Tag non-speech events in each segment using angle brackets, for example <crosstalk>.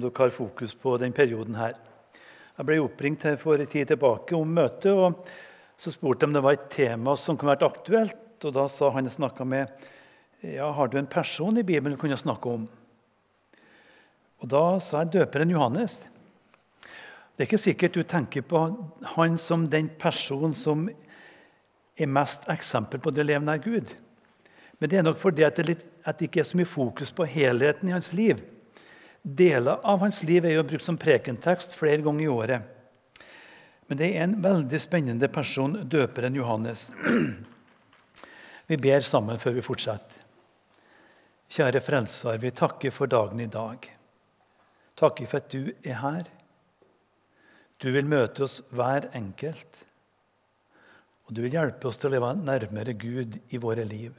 dere har fokus på den perioden her. Jeg ble oppringt her for en tid tilbake om møtet. og Så spurte de om det var et tema som kunne vært aktuelt. og Da sa han jeg snakka med, ja, har du en person i Bibelen du kunne snakke om. Og Da sa jeg døperen Johannes. Det er ikke sikkert du tenker på han som den personen som er mest eksempel på det levende er Gud. Men det er nok fordi at det, litt, at det ikke er så mye fokus på helheten i hans liv. Deler av hans liv er jo brukt som prekentekst flere ganger i året. Men det er en veldig spennende person, døperen Johannes. <clears throat> Vi ber sammen før vi fortsetter. Kjære Frelser, vi takker for dagen i dag. Takker for at du er her. Du vil møte oss hver enkelt. Og du vil hjelpe oss til å leve nærmere Gud i våre liv.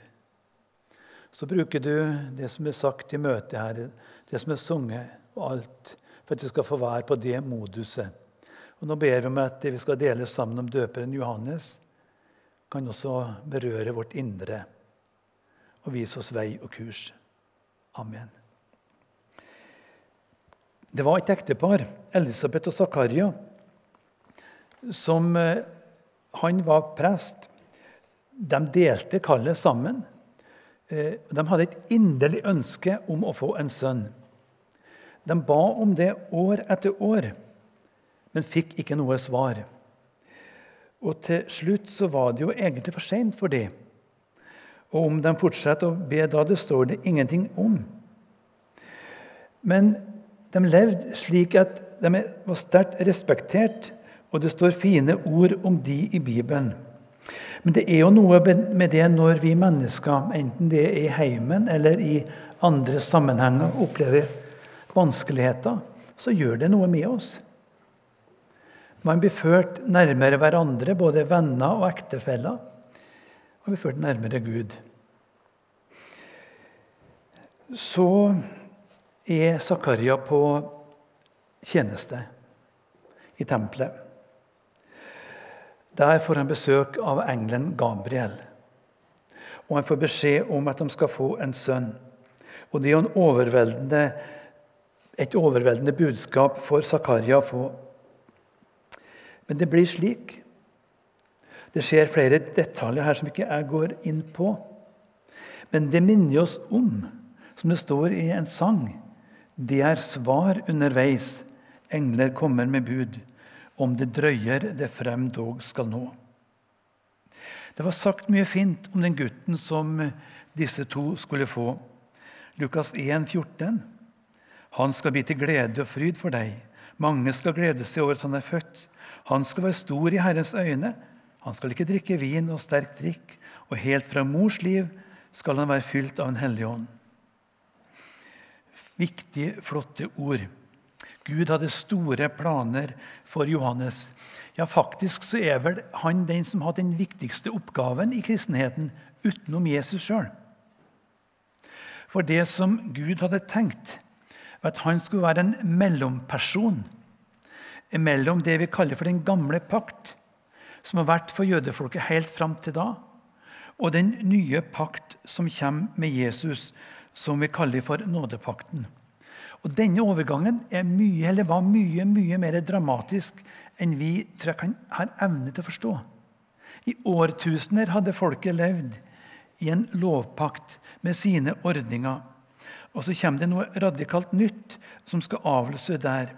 Så bruker du det som er sagt i møtet her, det som er sunget, og alt, for at vi skal få være på det moduset. Og Nå ber vi om at det vi skal dele sammen om døperen Johannes, kan også berøre vårt indre og vise oss vei og kurs. Amen. Det var et ektepar, Elisabeth og Zakaria, som eh, Han var prest. De delte kallet sammen. Eh, de hadde et inderlig ønske om å få en sønn. De ba om det år etter år, men fikk ikke noe svar. Og til slutt så var det jo egentlig for seint for dem. Og om de fortsetter å be da, det står det ingenting om. Men de levde slik at de var sterkt respektert, og det står fine ord om de i Bibelen. Men det er jo noe med det når vi mennesker, enten det er i heimen eller i andre sammenhenger, opplever vanskeligheter, så gjør det noe med oss. Man blir ført nærmere hverandre, både venner og ektefeller. Og blir ført nærmere Gud. Så er Zakaria på tjeneste i tempelet. Der får han besøk av engelen Gabriel. Og han får beskjed om at de skal få en sønn. Og det er jo overveldende, et overveldende budskap for Zakaria å få. Men det blir slik. Det skjer flere detaljer her som ikke jeg går inn på. Men det minner oss om, som det står i en sang, det er svar underveis. Engler kommer med bud. Om det drøyer, det frem dog skal nå. Det var sagt mye fint om den gutten som disse to skulle få. Lukas 1, 14. Han skal bli til glede og fryd for deg. Mange skal glede seg over at han er født. Han skal være stor i Herrens øyne. Han skal ikke drikke vin og sterk drikk, og helt fra mors liv skal han være fylt av en hellig ånd. Viktige, flotte ord. Gud hadde store planer for Johannes. Ja, Faktisk så er vel han den som har den viktigste oppgaven i kristenheten utenom Jesus sjøl. For det som Gud hadde tenkt, var at han skulle være en mellomperson mellom det vi kaller for den gamle pakt, som har vært for jødefolket helt fram til da, og den nye pakt som kommer med Jesus, som vi kaller for nådepakten. Og Denne overgangen mye, var mye mye mer dramatisk enn vi tror jeg kan, har evne til å forstå. I årtusener hadde folket levd i en lovpakt med sine ordninger. Og så kommer det noe radikalt nytt som skal avløse der.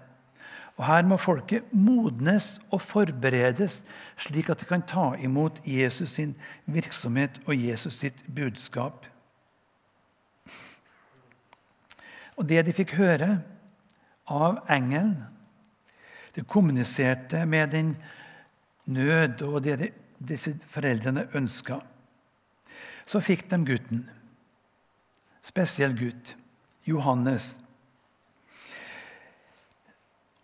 Og Her må folket modnes og forberedes, slik at de kan ta imot Jesus sin virksomhet og Jesus sitt budskap. Og det de fikk høre av engelen, det kommuniserte med den nød og det disse foreldrene ønska. Så fikk de gutten. Spesiell gutt. Johannes.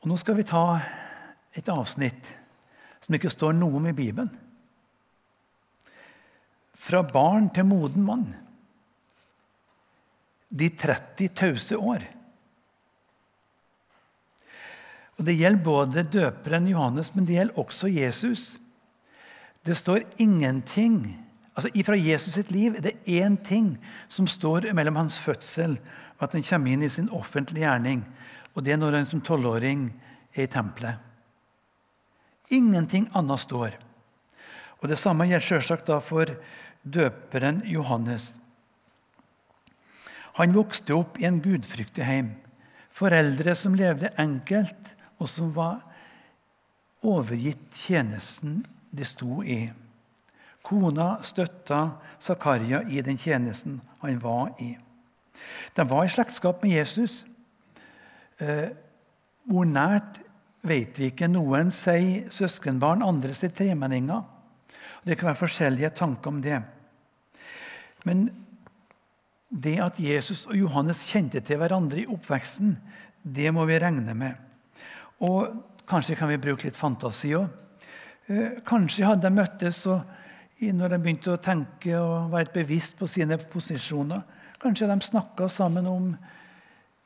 Og Nå skal vi ta et avsnitt som ikke står noe om i Bibelen. Fra barn til moden mann de 30 tause år. Og Det gjelder både døperen Johannes, men det gjelder også Jesus. Det står ingenting altså Fra Jesus sitt liv er det én ting som står mellom hans fødsel og at han kommer inn i sin offentlige gjerning. Og det er når han som tolvåring er i tempelet. Ingenting annet står. Og Det samme gjelder selvsagt da for døperen Johannes. Han vokste opp i en gudfryktig heim. Foreldre som levde enkelt, og som var overgitt tjenesten de sto i. Kona støtta Zakaria i den tjenesten han var i. De var i slektskap med Jesus. Eh, hvor nært vet vi ikke. Noen sier søskenbarn, andre sier tremenninger. Det kan være forskjellige tanker om det. Men det at Jesus og Johannes kjente til hverandre i oppveksten, det må vi regne med. Og kanskje kan vi bruke litt fantasi òg. Eh, kanskje hadde de møttes og når de begynte å tenke og være bevisst på sine posisjoner. Kanskje de snakka sammen om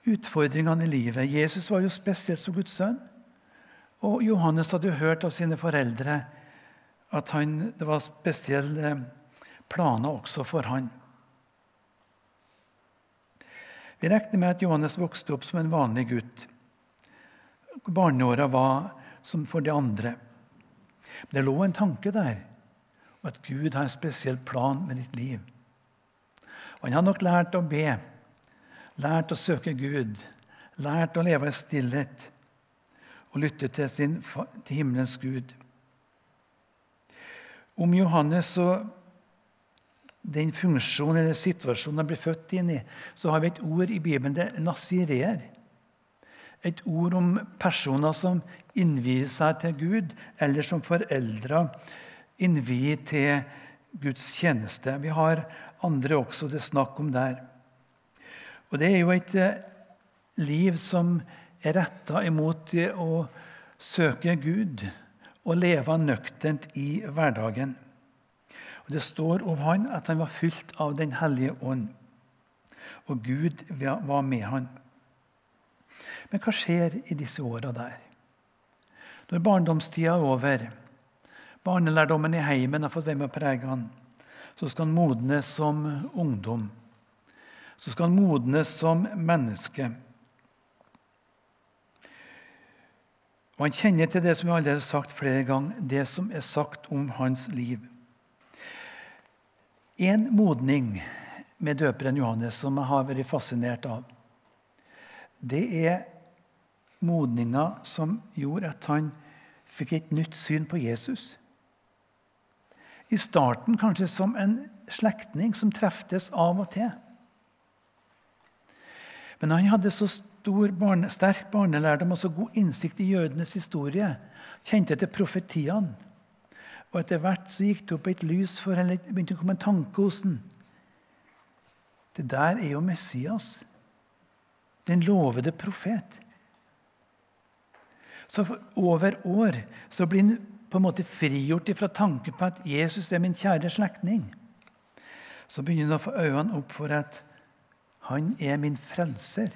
utfordringene i livet. Jesus var jo spesielt som Guds sønn. Og Johannes hadde jo hørt av sine foreldre at han, det var spesielle planer også for han. Vi regner med at Johannes vokste opp som en vanlig gutt. Barneåra var som for de andre. Det lå en tanke der og at Gud har en spesiell plan med ditt liv. Og Han har nok lært å be, lært å søke Gud, lært å leve i stillhet og lytte til, sin, til himmelens Gud. Om Johannes og den funksjonen eller situasjonen han blir født inn i, så har vi et ord i Bibelen, det er nasirer. Et ord om personer som innvier seg til Gud, eller som foreldre innvie til Guds tjeneste. Vi har andre også det snakk om der. Og det er jo et eh, liv som er retta imot det å søke Gud og leve nøkternt i hverdagen. Og Det står om han at han var fylt av Den hellige ånd, og Gud var med han. Men hva skjer i disse åra der? Når barndomstida er over, Barnelærdommen i heimen har fått være med å prege han. Så skal han modnes som ungdom. Så skal han modnes som menneske. Og Han kjenner til det som vi allerede har sagt flere ganger, det som er sagt om hans liv. En modning med døperen Johannes som jeg har vært fascinert av, det er modninga som gjorde at han fikk et nytt syn på Jesus. I starten kanskje som en slektning som treftes av og til. Men han hadde så barne, sterk barnelærdom og så god innsikt i jødenes historie. Kjente til profetiene. Og etter hvert så gikk det opp et lys for henne. Begynte å komme en tanke hos ham. Det der er jo Messias. Den lovede profet. Så over år så blir han på en måte frigjort fra tanken på at Jesus er min kjære slektning, så begynner han å få øynene opp for at han er min frelser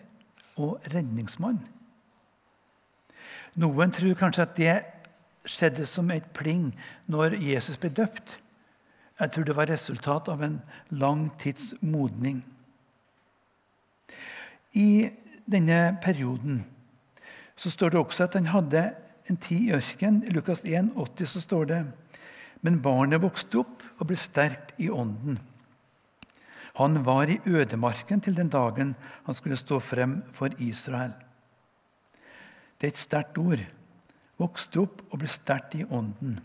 og redningsmann. Noen tror kanskje at det skjedde som et pling når Jesus ble døpt. Jeg tror det var resultat av en lang tids modning. I denne perioden så står det også at han hadde en tid i ørkenen. I Lukas 1, 80 så står det Men barnet vokste opp og ble sterkt i ånden. Han var i ødemarken til den dagen han skulle stå frem for Israel. Det er et sterkt ord. Vokste opp og ble sterkt i ånden.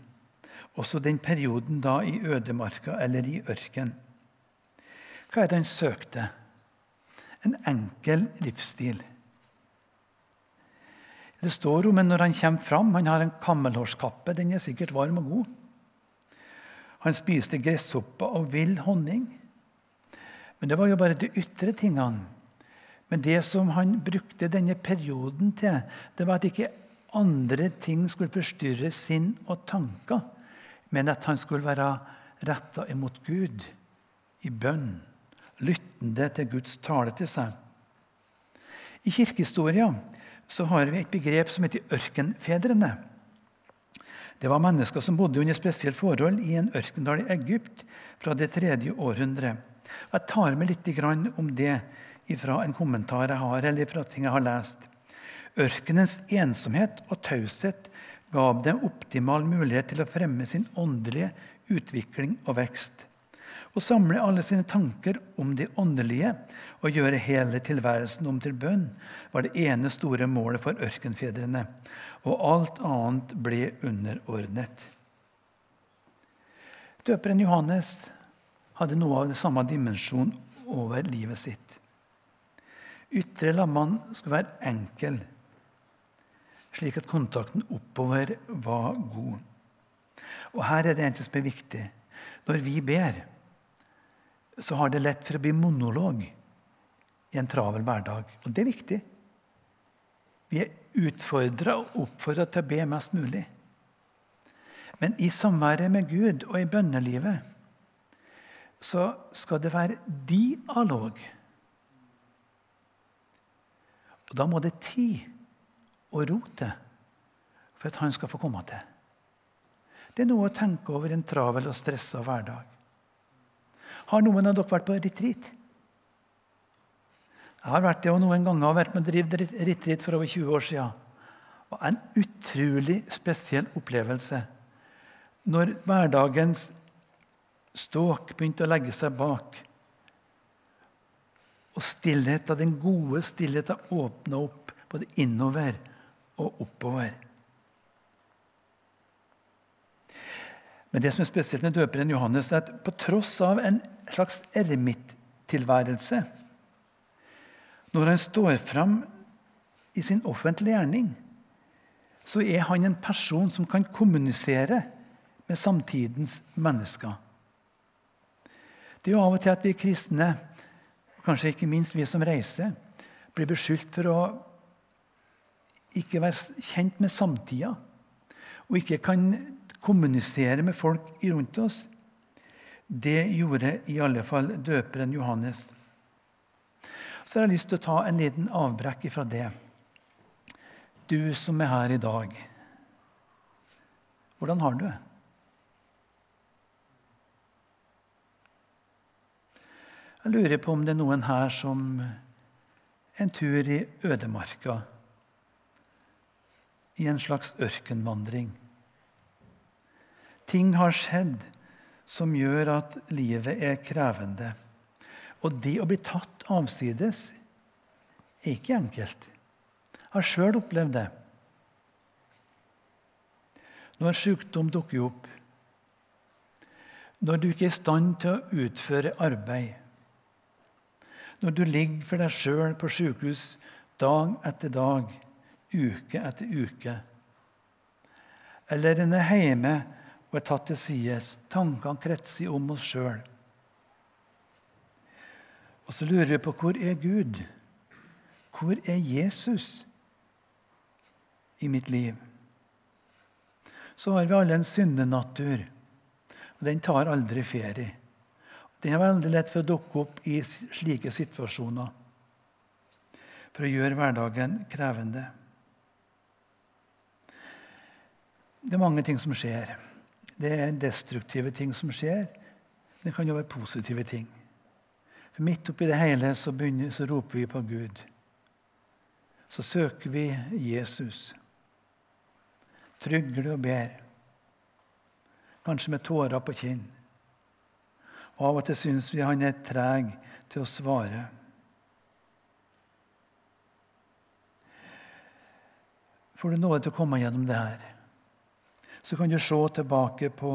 Også den perioden da i ødemarka eller i ørken. Hva er det han søkte? En enkel livsstil. Det står om når han kommer fram. Han har en kammelhårskappe. Den er sikkert varm og god. Han spiste gresshopper og vill honning. Men det var jo bare de ytre tingene. Men det som han brukte denne perioden til, det var at ikke andre ting skulle forstyrre sinn og tanker, men at han skulle være retta imot Gud i bønn, lyttende til Guds tale til seg. I kirkehistoria så har vi et begrep som heter ørkenfedrene. Det var mennesker som bodde under spesielle forhold i en ørkendal i Egypt fra det tredje århundret. Jeg tar med litt om det fra en kommentar jeg har, eller fra ting jeg har lest. Ørkenens ensomhet og taushet gav dem optimal mulighet til å fremme sin åndelige utvikling og vekst. Å samle alle sine tanker om det åndelige og gjøre hele tilværelsen om til bønn var det ene store målet for ørkenfedrene, og alt annet ble underordnet. Døperen Johannes hadde noe av det samme dimensjon over livet sitt. Ytre lammann skulle være enkel, slik at kontakten oppover var god. Og Her er det en som er viktig. Når vi ber, så har det lett for å bli monolog i en travel hverdag. Og det er viktig. Vi er utfordra og oppfordra til å be mest mulig. Men i samværet med Gud og i bønnelivet så skal det være dialog. Og Da må det tid og ro til for at han skal få komme til. Det er noe å tenke over en travel og stressa hverdag. Har noen av dere vært på retreat? Jeg har vært det og noen ganger vært med å drive retreat for over 20 år siden. Var en utrolig spesiell opplevelse når hverdagens ståk begynte å legge seg bak. Og stillheten, den gode stillheten åpna opp både innover og oppover. Men det som er spesielt med døperen Johannes, er at på tross av en slags eremitttilværelse Når han står fram i sin offentlige gjerning, så er han en person som kan kommunisere med samtidens mennesker. Det er jo av og til at vi kristne, kanskje ikke minst vi som reiser, blir beskyldt for å ikke være kjent med samtida og ikke kan kommunisere med folk rundt oss. Det gjorde i alle fall døperen Johannes. Så har jeg lyst til å ta en liten avbrekk fra det. Du som er her i dag, hvordan har du det? Jeg lurer på om det er noen her som en tur i ødemarka, i en slags ørkenvandring. Ting har skjedd som gjør at livet er krevende. Og det å bli tatt avsides er ikke enkelt. Jeg har sjøl opplevd det. Når sykdom dukker opp, når du ikke er i stand til å utføre arbeid, når du ligger for deg sjøl på sykehus dag etter dag, uke etter uke. Eller en er hjemme og er tatt til side. Tankene kretser om oss sjøl. Og så lurer vi på hvor er Gud? Hvor er Jesus i mitt liv? Så har vi alle en syndenatur, og den tar aldri ferie. Det er veldig lett for å dukke opp i slike situasjoner for å gjøre hverdagen krevende. Det er mange ting som skjer. Det er destruktive ting som skjer. Det kan jo være positive ting. For Midt oppi det hele så, begynner, så roper vi på Gud. Så søker vi Jesus. Trygler og ber. Kanskje med tårer på kinn. Og av og til syns vi han er treg til å svare. Får du nåde til å komme gjennom det her, så kan du se tilbake på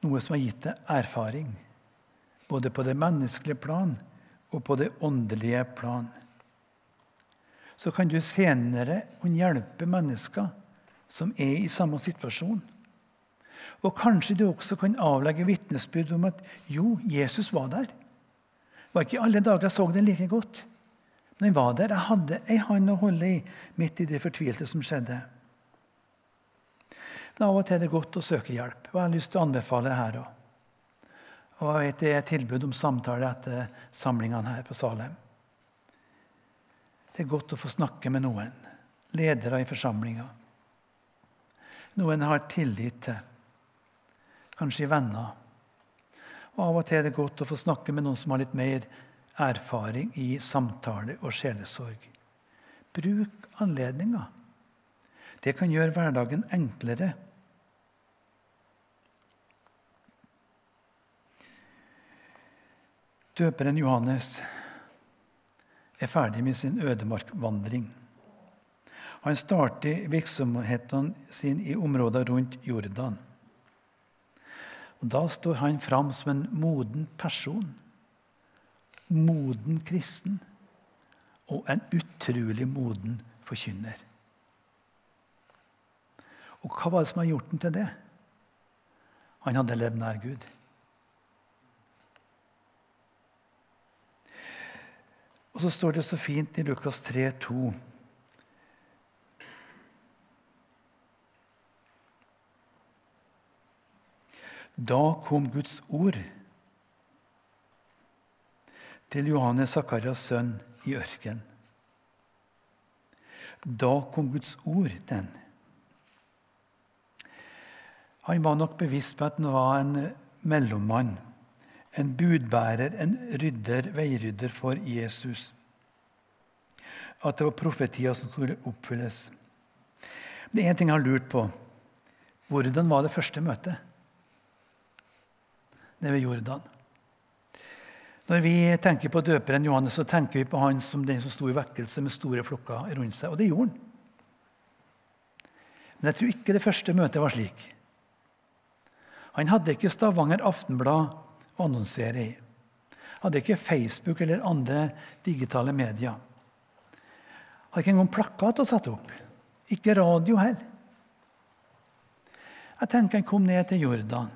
noe som har gitt deg erfaring. Både på det menneskelige plan og på det åndelige plan. Så kan du senere kunne hjelpe mennesker som er i samme situasjon. Og kanskje du også kan avlegge vitnesbyrd om at jo, Jesus var der. Det var ikke alle dager jeg så den like godt. Men han var der. Jeg hadde ei hånd å holde i midt i det fortvilte som skjedde. Men av og til er det godt å søke hjelp. Og jeg har lyst til å anbefale her òg. Og jeg vet det er tilbud om samtale etter samlingene her på Salem. Det er godt å få snakke med noen, ledere i forsamlinga. Noen har tillit til kanskje venner. Og Av og til er det godt å få snakke med noen som har litt mer erfaring i samtale og sjelesorg. Bruk anledninga. Det kan gjøre hverdagen enklere. Døperen Johannes er ferdig med sin ødemarkvandring. Han starter virksomheten sin i områder rundt Jordan. Og Da står han fram som en moden person. Moden kristen. Og en utrolig moden forkynner. Og hva var det som har gjort ham til det? Han hadde levd nær Gud. Og så står det så fint i Lukas 3, 2. Da kom Guds ord til Johannes Sakarias sønn i ørkenen. Da kom Guds ord den. Han var nok bevisst på at han var en mellommann, en budbærer, en rydder, veirydder for Jesus. At det var profetier som skulle oppfylles. Det er én ting jeg har lurt på. Hvordan var det første møtet? nede ved Jordan. Når vi tenker på døperen Johannes, så tenker vi på han som den som sto i vekkelse med store flokker rundt seg. Og det gjorde han. Men jeg tror ikke det første møtet var slik. Han hadde ikke Stavanger Aftenblad å annonsere i. Hadde ikke Facebook eller andre digitale medier. Hadde ikke engang plakat å sette opp. Ikke radio heller. Jeg tenker han kom ned til Jordan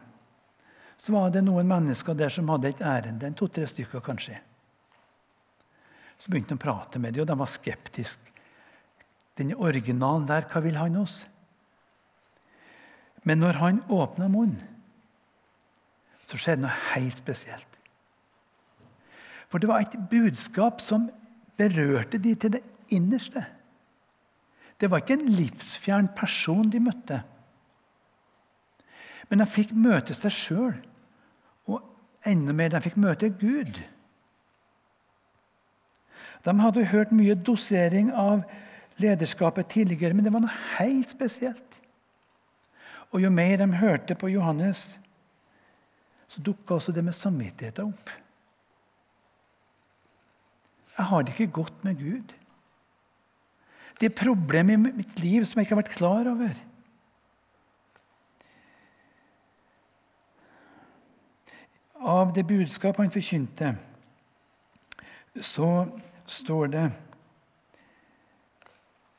så var det noen mennesker der som hadde et ærende. To-tre stykker kanskje. Så begynte han å prate med dem, og de var skeptiske. Denne originalen der, hva vil han oss? Men når han åpna munnen, så skjedde noe helt spesielt. For det var et budskap som berørte de til det innerste. Det var ikke en livsfjern person de møtte. Men de fikk møte seg sjøl enda mer de fikk møte Gud. De hadde hørt mye dosering av lederskapet tidligere, men det var noe helt spesielt. Og jo mer de hørte på Johannes, så dukka også det med samvittigheten opp. Jeg har det ikke godt med Gud. Det er problemer i mitt liv som jeg ikke har vært klar over. av det budskap han forkynte, så står det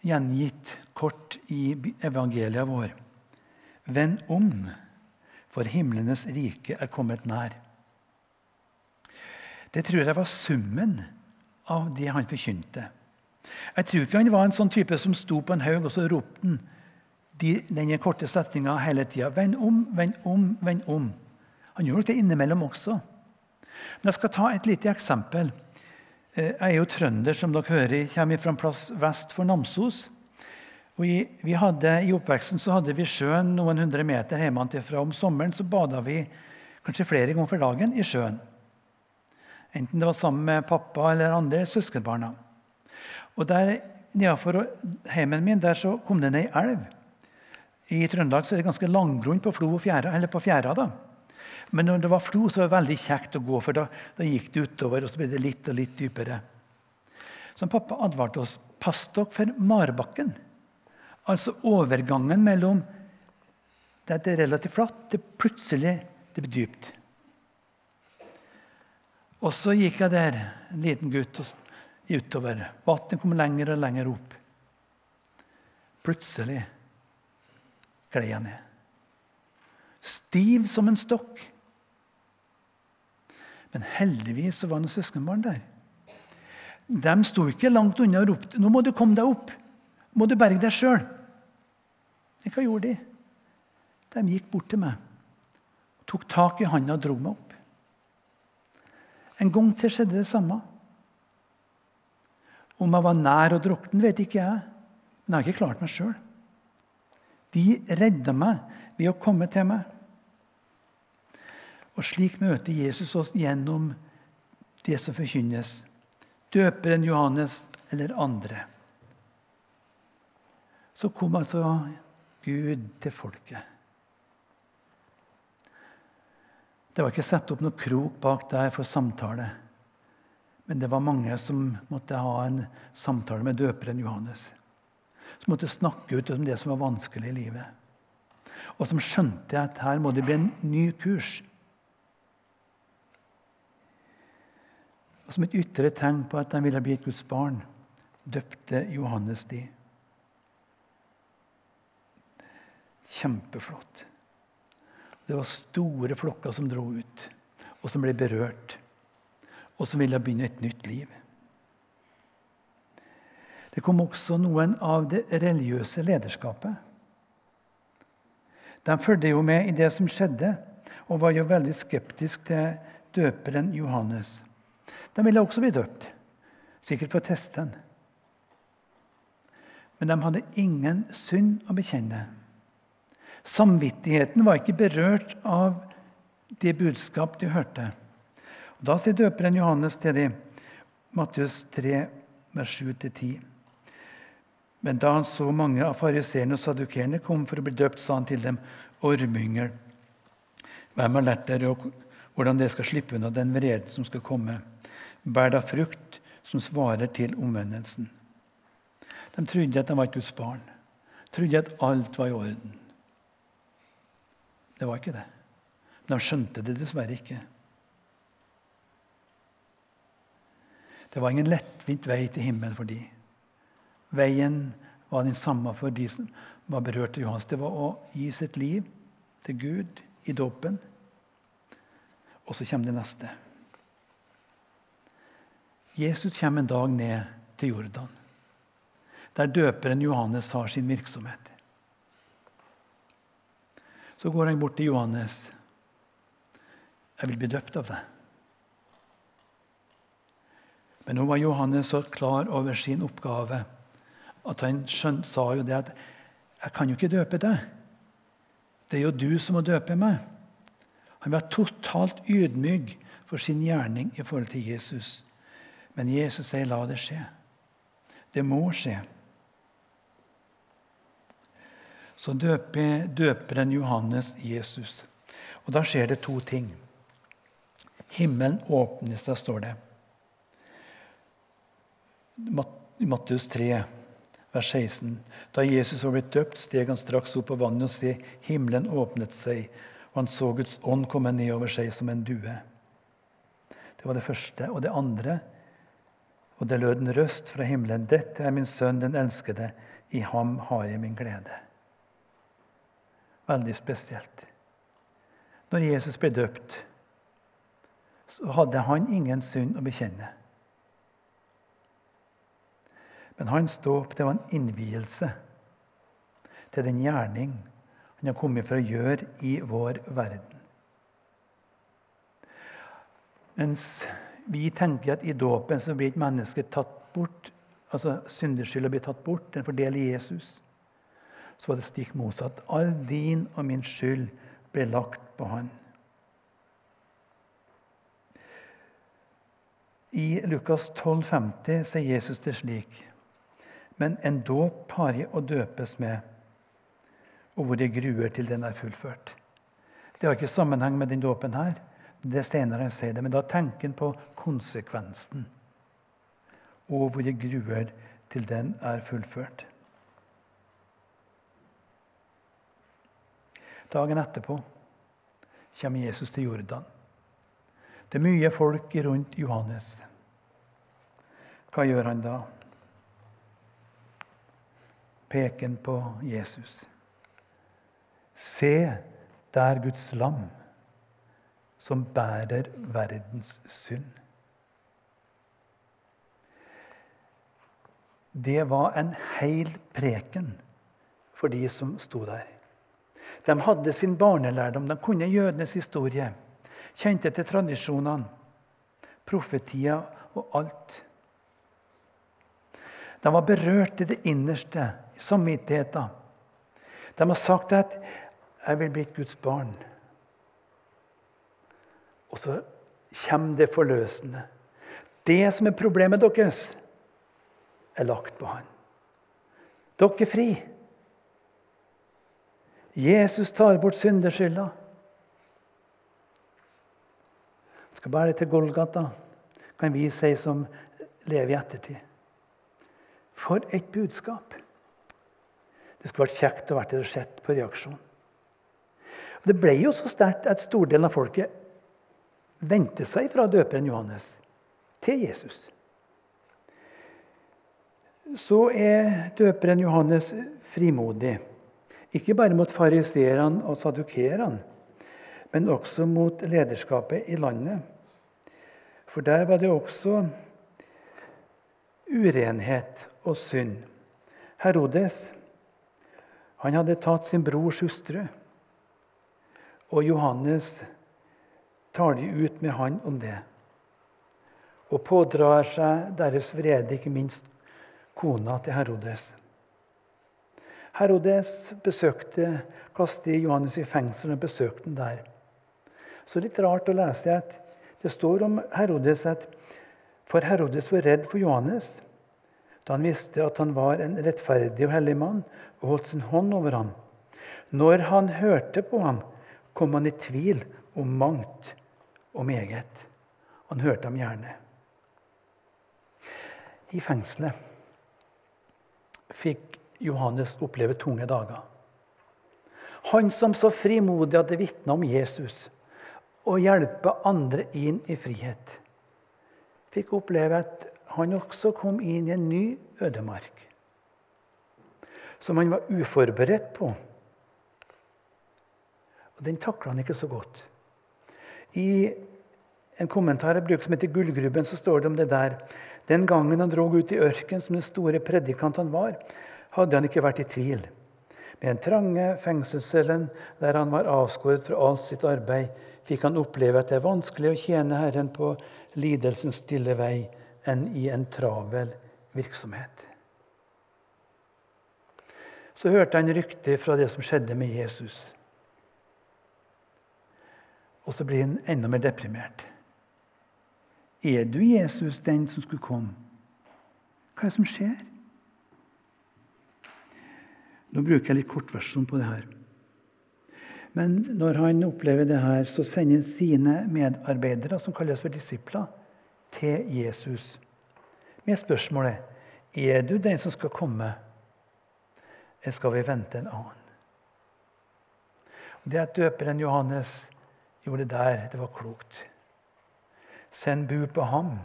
gjengitt kort i evangeliet vår. Vend om, for himlenes rike er kommet nær. Det tror jeg var summen av det han forkynte. Jeg tror ikke han var en sånn type som sto på en haug og så ropte han de, denne korte setninga hele tida. Vend om, vend om, vend om. Han gjorde det innimellom også. Men Jeg skal ta et lite eksempel. Eh, jeg er jo trønder, som dere hører. Jeg kommer fra en plass vest for Namsos. I, hadde, I oppveksten så hadde vi sjøen noen hundre meter hjemmefra. Om sommeren så bada vi kanskje flere ganger for dagen i sjøen. Enten det var sammen med pappa eller andre søskenbarna. Og der Nedenfor heimen min der så kom det ned ei elv. I Trøndelag så er det ganske langgrunn på, flo og fjæra, eller på fjæra. da. Men når det var flo, så var det veldig kjekt å gå, for da, da gikk det utover, og så ble det litt og litt dypere. Så pappa advarte oss pass dere for marbakken. Altså overgangen mellom det er relativt flatt til plutselig det blir dypt. Og så gikk jeg der, en liten gutt, og utover. Vannet kom lenger og lenger opp. Plutselig gled jeg ned. Stiv som en stokk. Men heldigvis var det noen søskenbarn der. De sto ikke langt unna og ropte 'Nå må du komme deg opp. Må du berge deg sjøl.' Hva gjorde de? De gikk bort til meg, tok tak i handa og dro meg opp. En gang til skjedde det samme. Om jeg var nær å drukne, vet ikke jeg, men jeg har ikke klart meg sjøl. De redda meg ved å komme til meg. Og slik møter Jesus oss gjennom det som forkynnes. Døperen Johannes eller andre. Så kom altså Gud til folket. Det var ikke satt opp noe krok bak der for samtale. Men det var mange som måtte ha en samtale med døperen Johannes. Som måtte snakke ut om det som var vanskelig i livet. Og som skjønte at her må det bli en ny kurs. Og Som et ytre tegn på at de ville bli et Guds barn, døpte Johannes de. Kjempeflott. Det var store flokker som dro ut, og som ble berørt, og som ville begynne et nytt liv. Det kom også noen av det religiøse lederskapet. De fulgte jo med i det som skjedde, og var jo veldig skeptisk til døperen Johannes. De ville også bli døpt, sikkert for å teste den. Men de hadde ingen synd å bekjenne. Samvittigheten var ikke berørt av det budskap de hørte. Og da sier døperen Johannes til dem, Matteus 3, vers 7-10. Men da han så mange av fariseerne og sadukerene kom for å bli døpt, sa han til dem, ormyngel, hvem har lært dere hvordan dere skal slippe unna den vreden som skal komme? Bær da frukt som svarer til omvendelsen. De trodde at de var et Guds barn, trodde at alt var i orden. Det var ikke det. Men han skjønte det dessverre ikke. Det var ingen lettvint vei til himmelen for de. Veien var den samme for de som var berørt av Johans. Det var å gi sitt liv til Gud i dåpen. Og så kommer det neste. Jesus kommer en dag ned til Jordan, der døperen Johannes har sin virksomhet. Så går han bort til Johannes. 'Jeg vil bli døpt av deg.' Men nå var Johannes så klar over sin oppgave at han skjønt, sa jo det at 'Jeg kan jo ikke døpe deg. Det er jo du som må døpe meg.' Han var totalt ydmyk for sin gjerning i forhold til Jesus. Men Jesus sier 'la det skje'. Det må skje. Så døper døperen Johannes Jesus. Og Da skjer det to ting. Himmelen åpnes, seg, står det. I Matteus 3, vers 16. Da Jesus var blitt døpt, steg han straks opp på vannet, og se, himmelen åpnet seg, og han så Guds ånd komme ned over seg som en due. Det var det første. Og det andre, og det lød en røst fra himmelen. Dette er min sønn, den elskede. I ham har jeg min glede veldig spesielt. Når Jesus ble døpt, så hadde han ingen synd å bekjenne. Men hans dåp var en innvielse til den gjerning han har kommet for å gjøre i vår verden. Mens vi tenker at i dåpen så blir et menneske tatt bort, altså syndeskylda blir tatt bort, den fordeler Jesus så var det stikk motsatt. All din og min skyld ble lagt på han. I Lukas 12, 50 sier Jesus det slik.: Men en dåp har jeg å døpes med, og hvor jeg gruer til den er fullført. Det har ikke sammenheng med den dåpen her. Det er senere han sier det, Men da tenker han på konsekvensen. Og hvor jeg gruer til den er fullført. Dagen etterpå kommer Jesus til Jordan. Det er mye folk rundt Johannes. Hva gjør han da? Peken på Jesus. Se der Guds lam, som bærer verdens synd. Det var en heil preken for de som sto der. De hadde sin barnelærdom, de kunne jødenes historie. Kjente til tradisjonene, profetier og alt. De var berørt i det innerste, i samvittigheten. De har sagt at 'jeg vil bli et Guds barn'. Og så kommer det forløsende. Det som er problemet deres, er lagt på han. Dere er fri. Jesus tar bort syndeskylda. Skal bære det til Golgata, kan vi si som lever i ettertid. For et budskap! Det skulle vært kjekt å være og sett på reaksjonen. Det ble jo så sterkt at stordelen av folket vendte seg fra døperen Johannes til Jesus. Så er døperen Johannes frimodig. Ikke bare mot fariseerne og sadukerene, men også mot lederskapet i landet. For der var det også urenhet og synd. Herodes han hadde tatt sin brors hustru, og Johannes taler ut med han om det. Og pådrar seg deres vrede, ikke minst kona til Herodes. Herodes besøkte, kastet Johannes i fengsel og besøkte han der. Så litt rart å lese at det står om Herodes at for Herodes var redd for Johannes da han visste at han var en rettferdig og hellig mann og holdt sin hånd over ham. Når han hørte på ham, kom han i tvil om mangt og meget. Han hørte ham gjerne. I fengselet fikk Johannes opplever tunge dager. Han som så frimodig hadde vitna om Jesus og hjelpe andre inn i frihet, fikk oppleve at han også kom inn i en ny ødemark som han var uforberedt på. Og Den takla han ikke så godt. I en kommentar jeg bruker som heter Gullgrubben, så står det om det der. Den gangen han drog ut i ørken som den store predikant han var, hadde han ikke vært i tvil. Med den trange fengselscellen der han var avskåret fra alt sitt arbeid, fikk han oppleve at det er vanskelig å tjene Herren på lidelsens stille vei enn i en travel virksomhet. Så hørte han rykter fra det som skjedde med Jesus. Og så blir han enda mer deprimert. Er du Jesus, den som skulle komme? Hva er det som skjer? Nå bruker jeg litt kortversjon på det her. Men når han opplever det her, så sender han sine medarbeidere, som kalles for disipler, til Jesus med spørsmålet er du den som skal komme, eller skal vi vente en annen? Det at døperen Johannes gjorde der, det var klokt. Send bud på ham,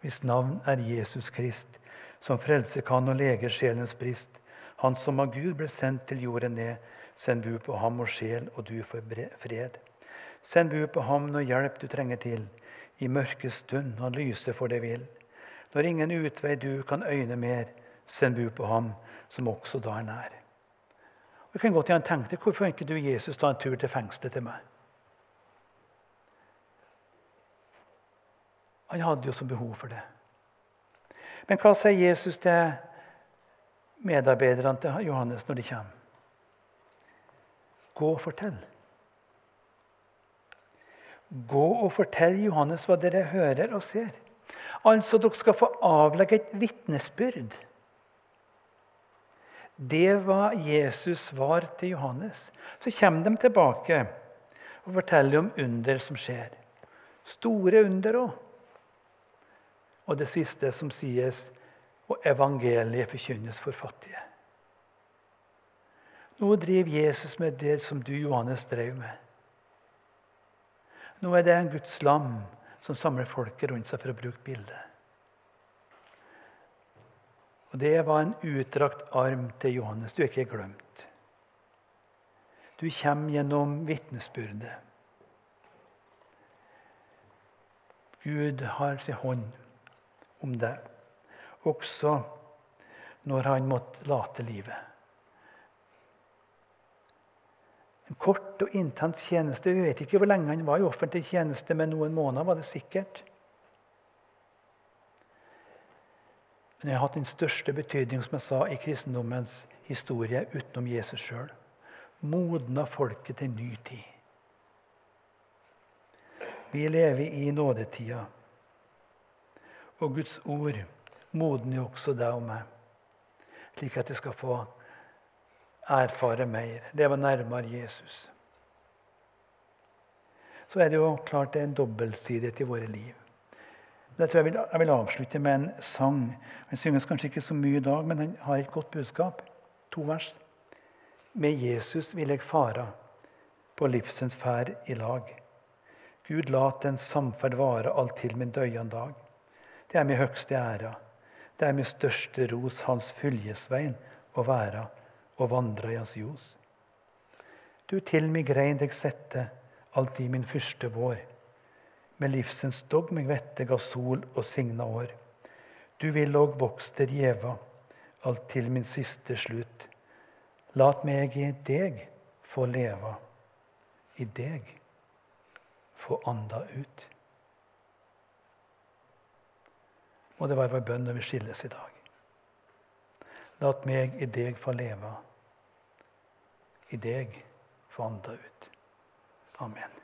hvis navn er Jesus Krist, som frelse kan og leger sjelens brist. Han som av Gud ble sendt til jorden ned. Send bud på ham og sjel, og du får fred. Send bud på ham når hjelp du trenger til. I mørke stund han lyser for det vil. Når ingen utvei du kan øyne mer, send bud på ham, som også da er nær. Og jeg kan godt gjerne tenke deg, Hvorfor ikke du Jesus ta en tur til fengselet til meg? Han hadde jo så behov for det. Men hva sier Jesus til medarbeiderne til Johannes når de kommer? Gå og fortell. Gå og fortell Johannes hva dere hører og ser. Altså, dere skal få avlegge et vitnesbyrd. Det var Jesus svar til Johannes. Så kommer de tilbake og forteller om under som skjer. Store under òg. Og det siste som sies, og evangeliet forkynnes for fattige. Nå driver Jesus med det som du, Johannes, drev med. Nå er det en Guds lam som samler folket rundt seg for å bruke bildet. Og Det var en utdrakt arm til Johannes. Du er ikke glemt. Du kommer gjennom vitnesbyrdet. Gud har sin hånd om deg, også når han måtte late livet. En kort og intens tjeneste. Vi vet ikke hvor lenge han var i offentlig tjeneste, men noen måneder var det sikkert. Men jeg har hatt den største betydning som jeg sa, i kristendommens historie utenom Jesus sjøl. Modna folket til ny tid. Vi lever i nådetida. Og Guds ord modner også deg og meg, slik at du skal få erfare mer, leve nærmere Jesus. Så er det jo klart det er en dobbeltsidighet i våre liv. Jeg tror jeg vil, jeg vil avslutte med en sang. Den synges kanskje ikke så mye i dag, men den har et godt budskap. To vers. Med Jesus vil jeg fara på livsens ferd i lag. Gud, lat den samferd vare alt til min døyan dag. Det er min høgste æra, det er med største ros, hans fyljesvein å være og vandre i hans ljos. Du til mi grein deg sette, alt i min første vår. Med livsens dogg meg vette ga sol og signa år. Du vil òg vokster gjeva, alt til min siste slutt. Lat meg i deg få leva, i deg få anda ut. Og det var vår bønn når vi skilles i dag. Lat meg i deg få leve, i deg få anda ut. Amen.